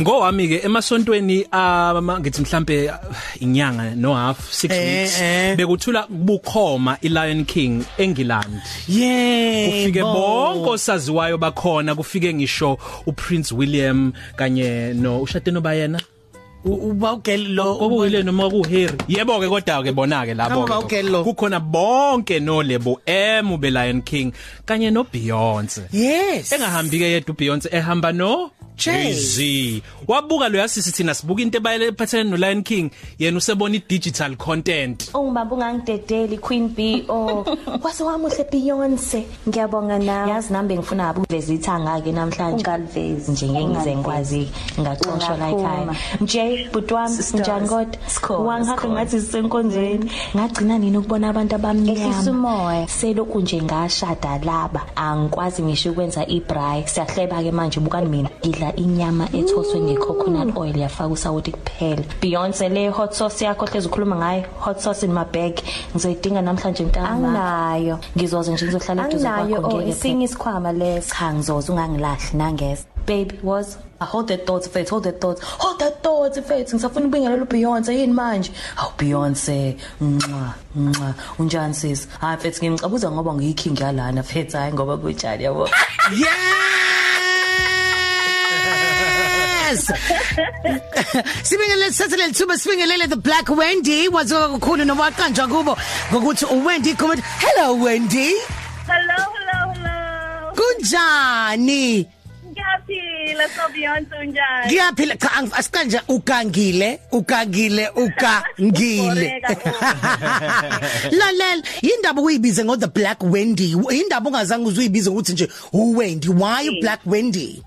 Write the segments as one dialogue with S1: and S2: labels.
S1: ngowami ke emasontweni ama ngithi mhlambe inyanga no half 6
S2: Eh,
S1: weeks
S2: eh.
S1: bekuthula kubukhoma iLion King eNgilandi
S2: Yeah.
S1: kufike bonke osaziwayo bakhona kufike ngisho uPrince William kanye no ushade nobayena
S2: uba ugel lo
S1: kokuyile noma kuHarry yebo ke kodwa ke bona ke labo kukhona bonke no Lebo M be Lion King kanye no Beyonce
S2: Yes.
S1: engahambi ke yedwa uBeyonce ehamba no. Jay-Z wabuka lo yasisi thina sibuka into ebayele ephathene no Lion King. Yena usebona i-digital content.
S3: Ungibamba ungangidedeli Queen B oh kwase wamuhle Beyonce. Ngiyabonga nawe yazi nambe ngifuna ukuveza ithanga ke namhlanje. Ungalivezi nje ngeke ngize ngikwazi ngaxoshwa la ekhaya. Jay butwami njani kodwa wangihaqa ngathi sisenkonzweni. Ngagcina nini ukubona abantu
S4: Ehlisa
S3: abamnyama
S4: umoya.
S3: selokhu nje ngashada laba. Angikwazi ngisho ukwenza ibraai. Siyahleba ke manje bukani mina. Ngidla inyama ethoswe ngecoconut oil yafaka usawoti kuphela. Beyonce le hot sauce yakho hlezi ukhuluma ngayo hot sauce in my bag ngizoyidinga namhlanje mntana
S4: Anginayo.
S3: ngizoze nje ngizohlala eduze
S4: Anginayo.
S3: kwakho
S4: oh
S3: ngeke
S4: isinye isikhwama leso.
S3: cha ngizoze ungangilahli nangeza baby was I hold that thoughts faith hold that thoughts. Hold that thoughts faith ngisafuna ubingelela uBeyonce yini manje? Aw Beyonce nqa nqa unjani sis? Hayi faith ngimcabuza ngoba ngiyiking yalana faith hayi ngoba kunjani yabo?
S2: Yes. Sibingelele sithathe lithuba sibingelele the Black Wendy waziwa kakhulu noma waqanjwa kubo ngokuthi uWendy comment hello Wendy.
S5: Hello, hello, hello.
S2: kunjani?
S5: Ngiyaphila so Beyonce unjani?
S2: Ngiyaphila. Cha ang- asikanje ugangile ugangile ugangile. Lalela indaba uyibize ngo the Black Wendy. Indaba ungazange uzuyibize ukuthi nje uWendy. Why you Black Wendy?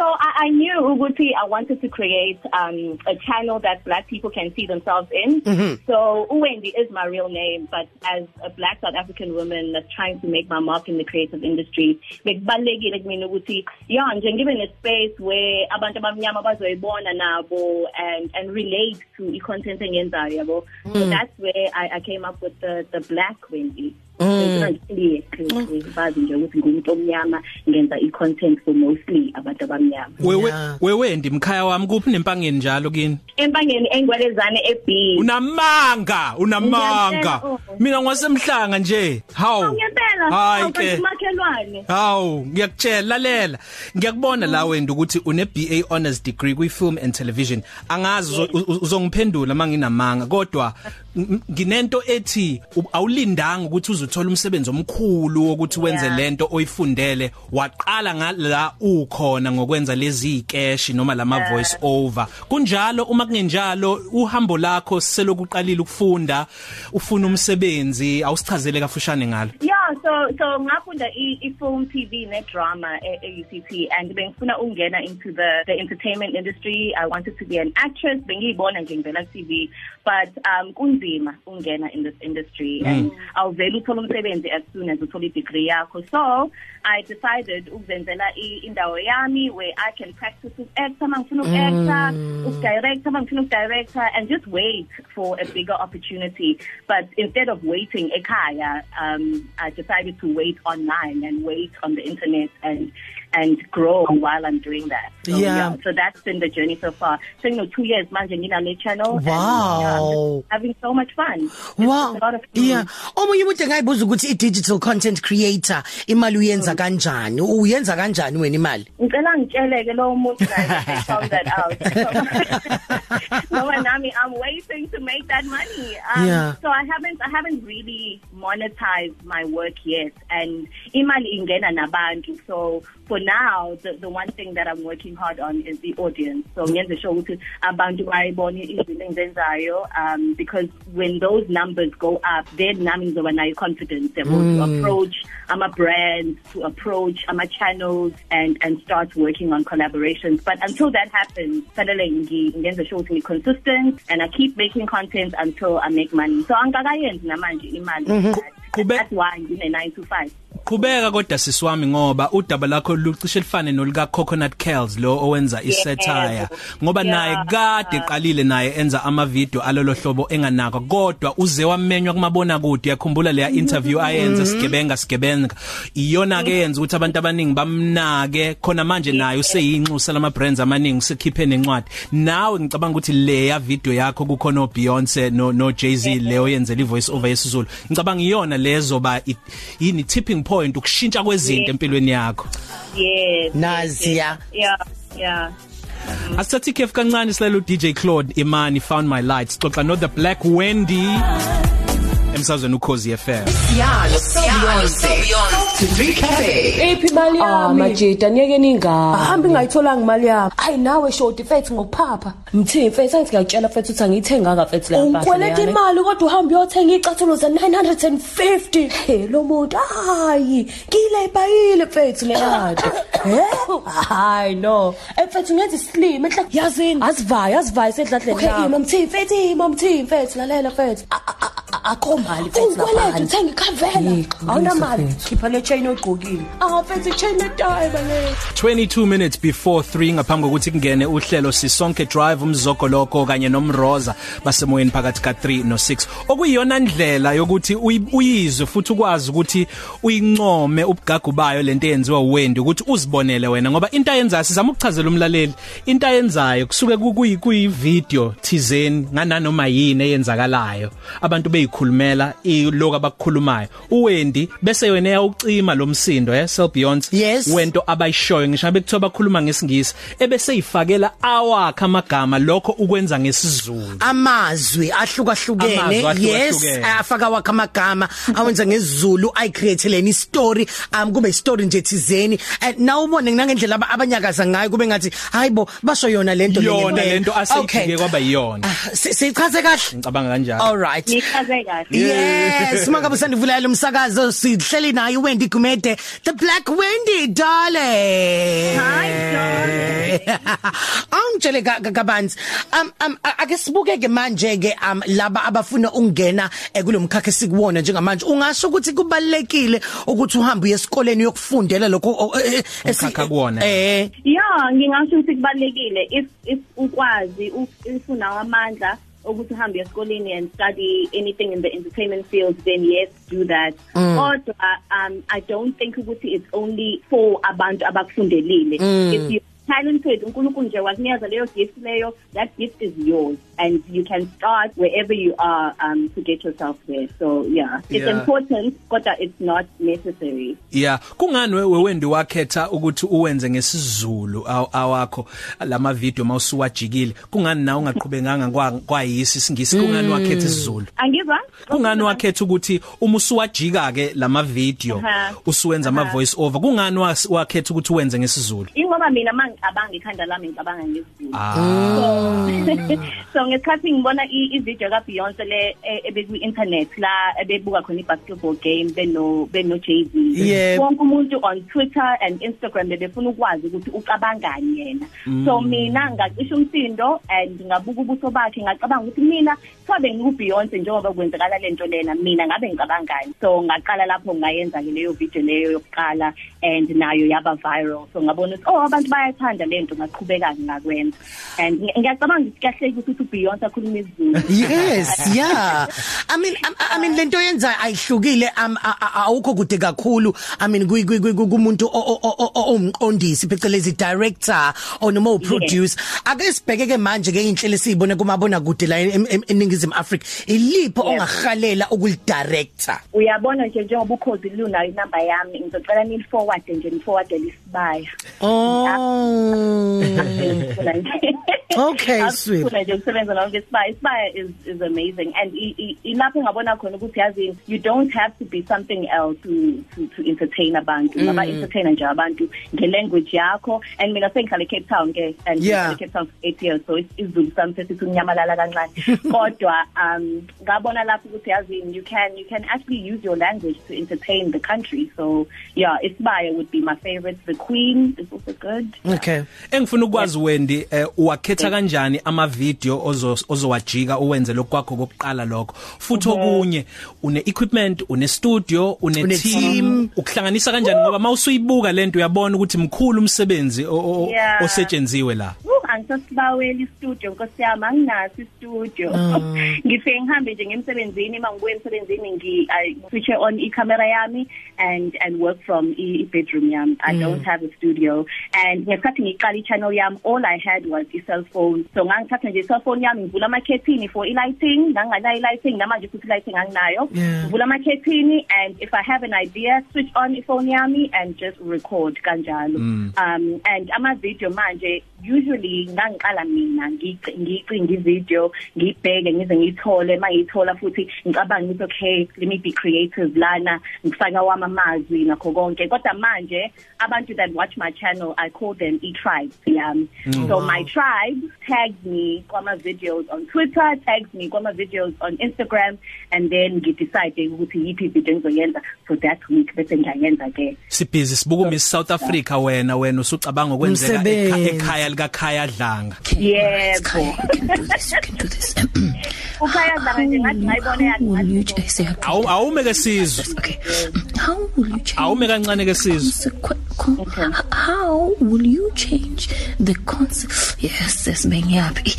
S5: So I, I knew Uguti, I wanted to create um, a channel that black people can see themselves in. Mm-hmm. So Uwendi is my real name, but as a black South African woman that's trying to make my mark in the creative industry, bekubalekile kumina ukuthi yeah nje ngibe nespace where abantu abamnyama bazoyibona nabo and and relate to i-content engiyenzayo yabo. So that's where I, I came up with the the black Wendy. Ngicela bazi nje ukuthi ngumuntu omnyama ngenza i-content for mostly abantu abamnyama.
S1: wewe
S2: Yeah.
S1: wewe ndimkhaya wami kuphi nempangeni njalo kini
S5: Empangeni engwelezane eB.
S1: unamanga unamanga
S5: Ngiyamtshela, oh.
S1: mina ngwasemhlanga nje hawu
S5: Ngempela,
S1: hayi ke
S5: makhelwane.
S1: Hawu ngiyakutshela lalela. Ngiyakubona la wena ukuthi une BA honors degree kwi film and television. Angazi uzongiphendula manginamanga kodwa nginento ethi awulindanga ukuthi uzothola umsebenzi omkhulu wokuthi wenze lento oyifundele. Waqala ngala ukhona ngokwenza lezi ikeshi noma lama voice over. Kunjalo uma kungenjalo uhambo lakho selokuqalile ukufunda ufuna umsebenzi awusichazele kafushane ngalo.
S5: Yeah, so so ngafunda i, i film TV ne drama e, e UCT and bengifuna ukungena into the the entertainment industry. I wanted to be an actress. Bengiyibona nje ngivela ku TV, but um kunzima ukungena in this industry and awuvela uthola umsebenzi as soon as uthola degree yakho. So I decided ukuzenzela i- indawo yami where I can practice with actor, mangifuna ukactor, ukdirector, mangifuna ukdirector and just wait for a bigger opportunity. But instead of waiting ekhaya, um I decided to wait online and wait on the internet and and grow while I'm doing that. So,
S2: Yeah.
S5: So that's been the journey so far. So you know 2 years manje nginale channel and,
S2: Wow.
S5: yeah, I'm just having so much fun. It's
S2: Wow.
S5: a lot of fun.
S2: Yeah. Omunye umuntu engayibuza ukuthi i digital content creator imali uyenza kanjani? Uyenza kanjani wena imali?
S5: ngicela ngitsheleke lo muntu guys found that out no nami i'm waiting to make that money um,
S2: Yeah.
S5: so i haven't i haven't really monetized my work yet and imali ingena nabantu so for now the the one thing that i'm working hard on is the audience. So ngenze sure ukuthi abantu bayibone izinto engizenzayo um because when those numbers go up then nami ngizoba nayo confidence yabo to approach ama brands to approach ama channels and and start working on collaborations. But until that happens fanele ngenze sure ukuthi consistent and i keep making content until i make money. So angakayenzi namanje imali.
S1: Qhube-
S5: that's why ngine 9 to 5
S1: qhubeka kodwa sisiwami ngoba udaba lakho lucishe lifane nolika Coconut Kells lo owenza isatire ngoba naye kade eqalile naye enza ama video alolo hlobo enganaka kodwa uze wamenywa kumabona kude yakhumbula leya interview ayenza sigebenga sigebenga. Iyona ke yenza ukuthi abantu abaningi bamnake. Khona manje naye useyinxusa lama brands amaningi sekhiphe nencwadi. Nawe ngicabanga ukuthi leya video yakho kukhona Beyonce no no Jay-Z leyo yenzela ivoice over yesizulu. Ngicabanga iyona lezo ba yini tipping point ukushintsha kwezinto empilweni yakho.
S5: Yes
S2: Naziya.
S5: yeah yeah.
S1: Asithatha ikhefu kancane silalela uDJ Claude Imani found my light xoxa no the black Wendy. Emsazweni ukhozi FM
S6: Siyalo, Siyalo, to 3 Cafe.
S7: Iphi imali
S8: Ah
S7: yami?
S8: majida niyeke ningabi.
S7: Ahambe ngayitholanga imali yami. Hayi nawe shoti fethi ngokuphapha.
S8: Mthini mfethu angithi ngiyakutshela mfethu ukuthi angiyithenga ka mfethu la mpahla.
S7: Ungikweleta
S8: leyana.
S7: imali kodwa uhamba uyothenga icathulo za 950. Hey lo muntu hayi, ngile bayile mfethu le yado. Eh? Hayi no. Mfethu ngenza slim enhla yazini. Asivaye, asivaye sedladle
S8: Okay,
S7: nami.
S8: ima
S7: mthini fethi, ima mthini fethi lalela fethi. Akho mali fethi lapha. Ungikweleta uthenga ikhavela. Awunamali. Khipha le chain ogqokile. Ah fethi chain etayi bale.
S1: 22 minutes before 3 ngaphambi kokuthi kungene uhlelo sisonke drive umzoko lokho kanye nomroza basemoyeni phakathi ka 3 no 6 okuyiyona ndlela yokuthi uyi- uyizwe futhi ukwazi ukuthi uyincome ubugagu bayo lento eyenziwa uwendi ukuthi uzibonele wena ngoba into ayenzayo sizama ukuchazela umlaleli into ayenzayo kusuke kuyi kuyi video thizeni ngananoma yini eyenzakalayo abantu beyikhulumela iloko abakukhulumayo uwendi bese yena eyawucima lo msindo eh Sel Beyonce
S2: Yes.
S1: wento abayishoyo ngisho bekuthiwa bakhuluma ngesingisi ebese ifakela awakhe amagama lokho ukwenza ngesizulu.
S2: Amazwi ahlukahlukene.
S1: Amazwi
S2: yes
S1: ahlukahlukene.
S2: afaka wakhe amagama awenza ngesiZulu ayicreateleni story um kube story nje thizeni. And now ubone nangendlela aba- abanyakaza ngayo kube ngathi hayibo basho yona lento
S1: yona
S2: ngempela.
S1: lento aseyibhike kwaba yiyona.
S2: Ah, si- sichaze kahle.
S1: Ngicabanga kanjalo.
S2: All right.
S5: Nichaze kahle
S2: Yes, mangabe usandivula lo msakazo sihleli naye Wendy Gumede, the Black Wendy darling.
S5: Hi,
S2: Angitshele ka- ka- kabanzi. Um um a- ake sibuke ke manje ke um laba abafuna ukungena eh, kulomkhakha sikuwona njengamanje. Ungasho ukuthi kubalekile ukuthi uhambe uye esikoleni uyokufundela lokho o- eh, eh, esi-
S1: Umkhakha kuwona.
S2: Eh
S5: Yeah, ngingasho ukuthi kubalekile if if ukwazi uf- if unawo amandla ukuthi uhambe esikoleni and study anything in the entertainment field then yes do that. Kodwa um I don't think ukuthi it's only for abantu abakufundelile. If you talented uNkulunkulu nje wakunikeza leyo gift leyo. That gift is yours and you can start wherever you are um to get yourself there. So yeah. It's
S1: Yeah.
S5: important kodwa it's not necessary.
S1: Yeah, kungani wewe wendi wakhetha ukuthi uwenze ngesizulu aw- awakho? Lama video mawusuwajikile. Kungani na ungaqhubenganga kwa kwayisi isingisi kungani wakhetha isizulu?
S5: angizwa?
S1: Kungani wakhetha ukuthi uma usuwajika ke lama video
S5: Aha.
S1: usuwenza ama voice over kungani was- wakhetha ukuthi uwenze ngesizulu?
S5: ingoba mina mangicabanga ikhanda lami ngicabanga ngesiZulu
S1: Ah.
S5: so ngesikhathi ngibona i- i-video ka Beyonce le e- ebeku internet la ebebuka khona i-basketball game beno beno Jay-Z
S2: Yebo.
S5: wonke umuntu on Twitter and Instagram bebefuna ukwazi ukuthi ucabangani yena so mina ngacisha umsindo and ngabuka ubuso bakhe ngacabanga ukuthi mina sabe ngiku Beyonce njengoba kwenzakala lento lena mina ngabe ngicabangani so ngaqala lapho ngayenza ke leyo video leyo yokuqala and nayo yaba viral so ngabona ukuthi oh abantu bayathanda lento ngaqhubeka ngakwenza and ngi- ngiyacabanga ukuthi kahle ukuthi uBeyonce akhuluma isiZulu
S2: Yes, yeah. I mean I, I mean lento yenza ayihlukile um, a- a- awukho kude kakhulu. I mean kuyi- kuyi- kuyi- kumuntu o- o- o- o- omqondisi phecelezi director or noma uproducer. Ake sibheke ke manje ke inhlelo siyibone kumabona kude la em- em- eningizimu Africa. Ilipho
S5: Yeah.
S2: Ongahalela ukulidirector?
S5: uyabona nje njengoba ukhozi lunayo inamba yami ngizocela nil forward nje ni forward lisibaya
S2: Oh. Okay, sweet.
S5: Ngifuna nje ukusebenza nawo ngesibaya isibaya is is amazing and ilapho ngabona khona ukuthi yazi you don't have to be something else to to, to entertain abantu ngaba entertain nje abantu ngelanguage yakho and mina sengihlala eCape Town ke and
S2: Yeah.
S5: eCape Town for 8 years so it's izulu sami sesithi unyamalala kancane kodwa um ngabona yazi you can you can actually use your language to entertain the country. So yeah isibaya would be my favorite. The queen is also good.
S2: Okay.
S1: Engifuna ukwazi wendi eh, wakhetha uzowaphatha kanjani ama video ozo- ozowajika uwenze lokwakho kokuqala lokho? Futhi okunye une equipment une studio une
S2: Une
S1: team.
S2: team.
S1: ukuhlanganisa kanjani? Ngoba mawusuyibuka lento uyabona ukuthi mkhulu umsebenzi o- o- o-
S5: Yeah.
S1: osetshenzwe la.
S5: Uh, angisasibaweli istudio nkosi yami anginaso istudio. Ngifike ngihambe nje ngemsebenzini uma ngibuye emsebenzini ngi I switch on i-camera yami and and work from i- i-bedroom yami. I don't have a studio. And ngesikhathi ngiqala i-channel yami all I had was i-cell phone so ngangithatha nje i-cell phone yami ngivula amakhethini for i-lighting nganganayo i-lighting namanje futhi i-lighting anginayo.
S2: Yeah.
S5: ngivula amakhethini and if I have an idea switch on ifone yami and just record kanjalo. Um and ama video manje usually ngangiqala mina ngici ngicinga ivideo ngibheke ngize ngithole mangithola futhi ngicabanga ukuthi okay let me be creative lana ngifaka wama amazwi nakho konke. Kodwa manje abantu that watch my channel I call them e-tribe yami so my tribe tags me kwama videos on Twitter tags me kwama videos on Instagram and then ngidecide ukuthi yiphi video engizoyenza. For that week bese ngiyayenza ke
S1: sibhizi sibuka Miss South Africa wena wena usucabanga ukwenzeka ekha-
S2: Umsebenzi.
S1: ekhaya lika Khaya Dlanga
S5: yebo
S7: You can do this, you can do this.
S5: ukhaya dlanga nje ngathi ngayibona
S7: Will you
S5: yathi
S7: ch- say I-
S1: awu awume ke sizwe
S7: Okay. How will you change?
S1: awume kancane ke sizwe
S7: consequ- con- How will you change the concept? Yes, yes, bengiyapi.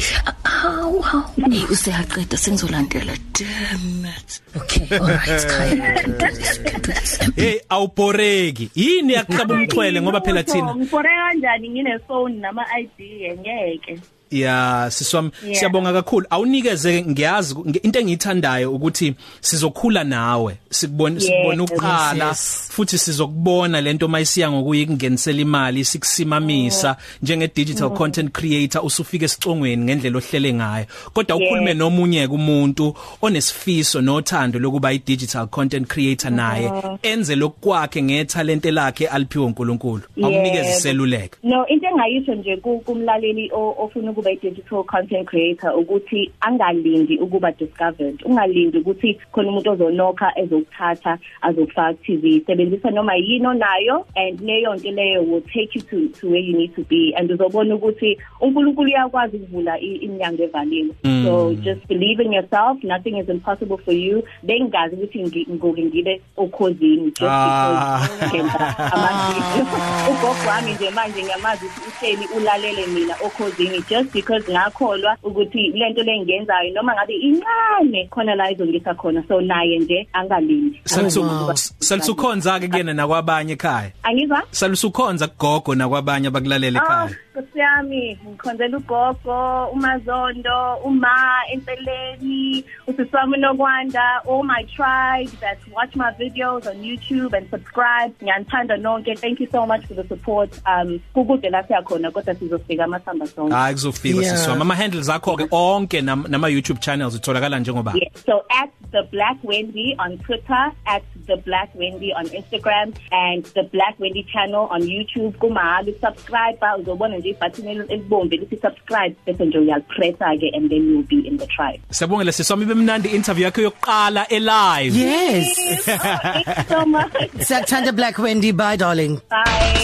S7: How how?
S3: Hey useyaqeda sengizolandela damn it
S7: Okay, all right, Khaya, you can do this, you can do this.
S1: hey awuboreki yini yakuhlaba umxhwele ngoba phela thina
S5: ngifore kanjani ngine phone nama ID ngeke
S1: ya siswami
S5: Yeah.
S1: siyabonga kakhulu. Awunikeze ngiyazi nge- into engiyithandayo ukuthi sizokhula nawe. Sikubona
S5: Yes,
S1: sikubona uqala
S2: yes.
S1: futhi sizokubona lento mayisiya ngokuyikungenisela imali sikusimamisa. Njenge digital content creator usufike esicongweni ngendlela ohlele ngayo. Kodwa ukhulume nomunye kumuntu onesifiso nothando lokuba i digital content creator naye enze lokwakhe ngethalente lakhe aliphiwe uNkulunkulu awunikeze
S5: Yebo.
S1: iseluleko
S5: No into engayisho nje ku- kumlaleli o- ofuna ukuba i-digital content creator ukuthi angalindi ukuba discovered. Ungalindi ukuthi khona umuntu ozonokha ezokuthatha azokufaka ku-TV sebenzisa noma yini onayo and leyo nto leyo will take you to to where you need to be. And uzobona ukuthi uNkulunkulu uyakwazi ukuvula i- iminyango evaliwe so just believe in yourself. Nothing is impossible for you. Bengazi ukuthi ngi- ngoke ngibe okhozini just
S1: Ah.
S5: because ngenza amavidiyo ugogo wami nje manje ngiyamazi ukuthi uhleli ulalele mina okhozini just because ngakholwa ukuthi lento le ngiyenzayo noma ngabe incane khona la izongisa khona. So naye nje angalindi.
S2: Wow.
S1: salisukhonza ke kuyena nakwabanye ekhaya?
S5: Angizwa?
S1: Salusukhonza kugogo nakwabanye abakulalela
S5: Oh,
S1: ekhaya?
S5: Nkosi yami ngikhonzela ugogo umazondo uma empeleni usiswami nokwanda all my tribe that watch my videos on YouTube and subscribe ngiyanthanda nonke thank you so much for the support um kukude la siyakhona kodwa sizofika amasamba sonke
S1: hayi kuzofika
S2: Yeah.
S1: siswama ama handles akho ke onke nam- nama YouTube channels utholakala njengoba
S5: Yeah. So at the Black Wendy on Twitter, at the Black Wendy on Instagram, and the Black Wendy channel on YouTube. Kumahali subscribe uzobona nje ibutton el- elibomvu elithi subscribe bese nje uyalipressa ke and then you'll be in the tribe.
S1: Siyabongela siswami bemnandi interview yakho yokuqala e live
S2: Yes.
S5: Thank you so much.
S2: Siyakuthanda Black Wendy bye darling.
S5: Bye.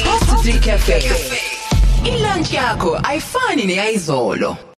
S6: City Cafe. Ilunch yakho ayifani neyizolo.